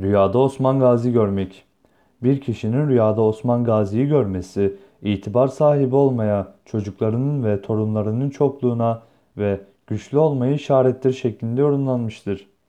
Rüyada Osman Gazi görmek. Bir kişinin rüyada Osman Gazi'yi görmesi, itibar sahibi olmaya, çocuklarının ve torunlarının çokluğuna ve güçlü olmayı işarettir şeklinde yorumlanmıştır.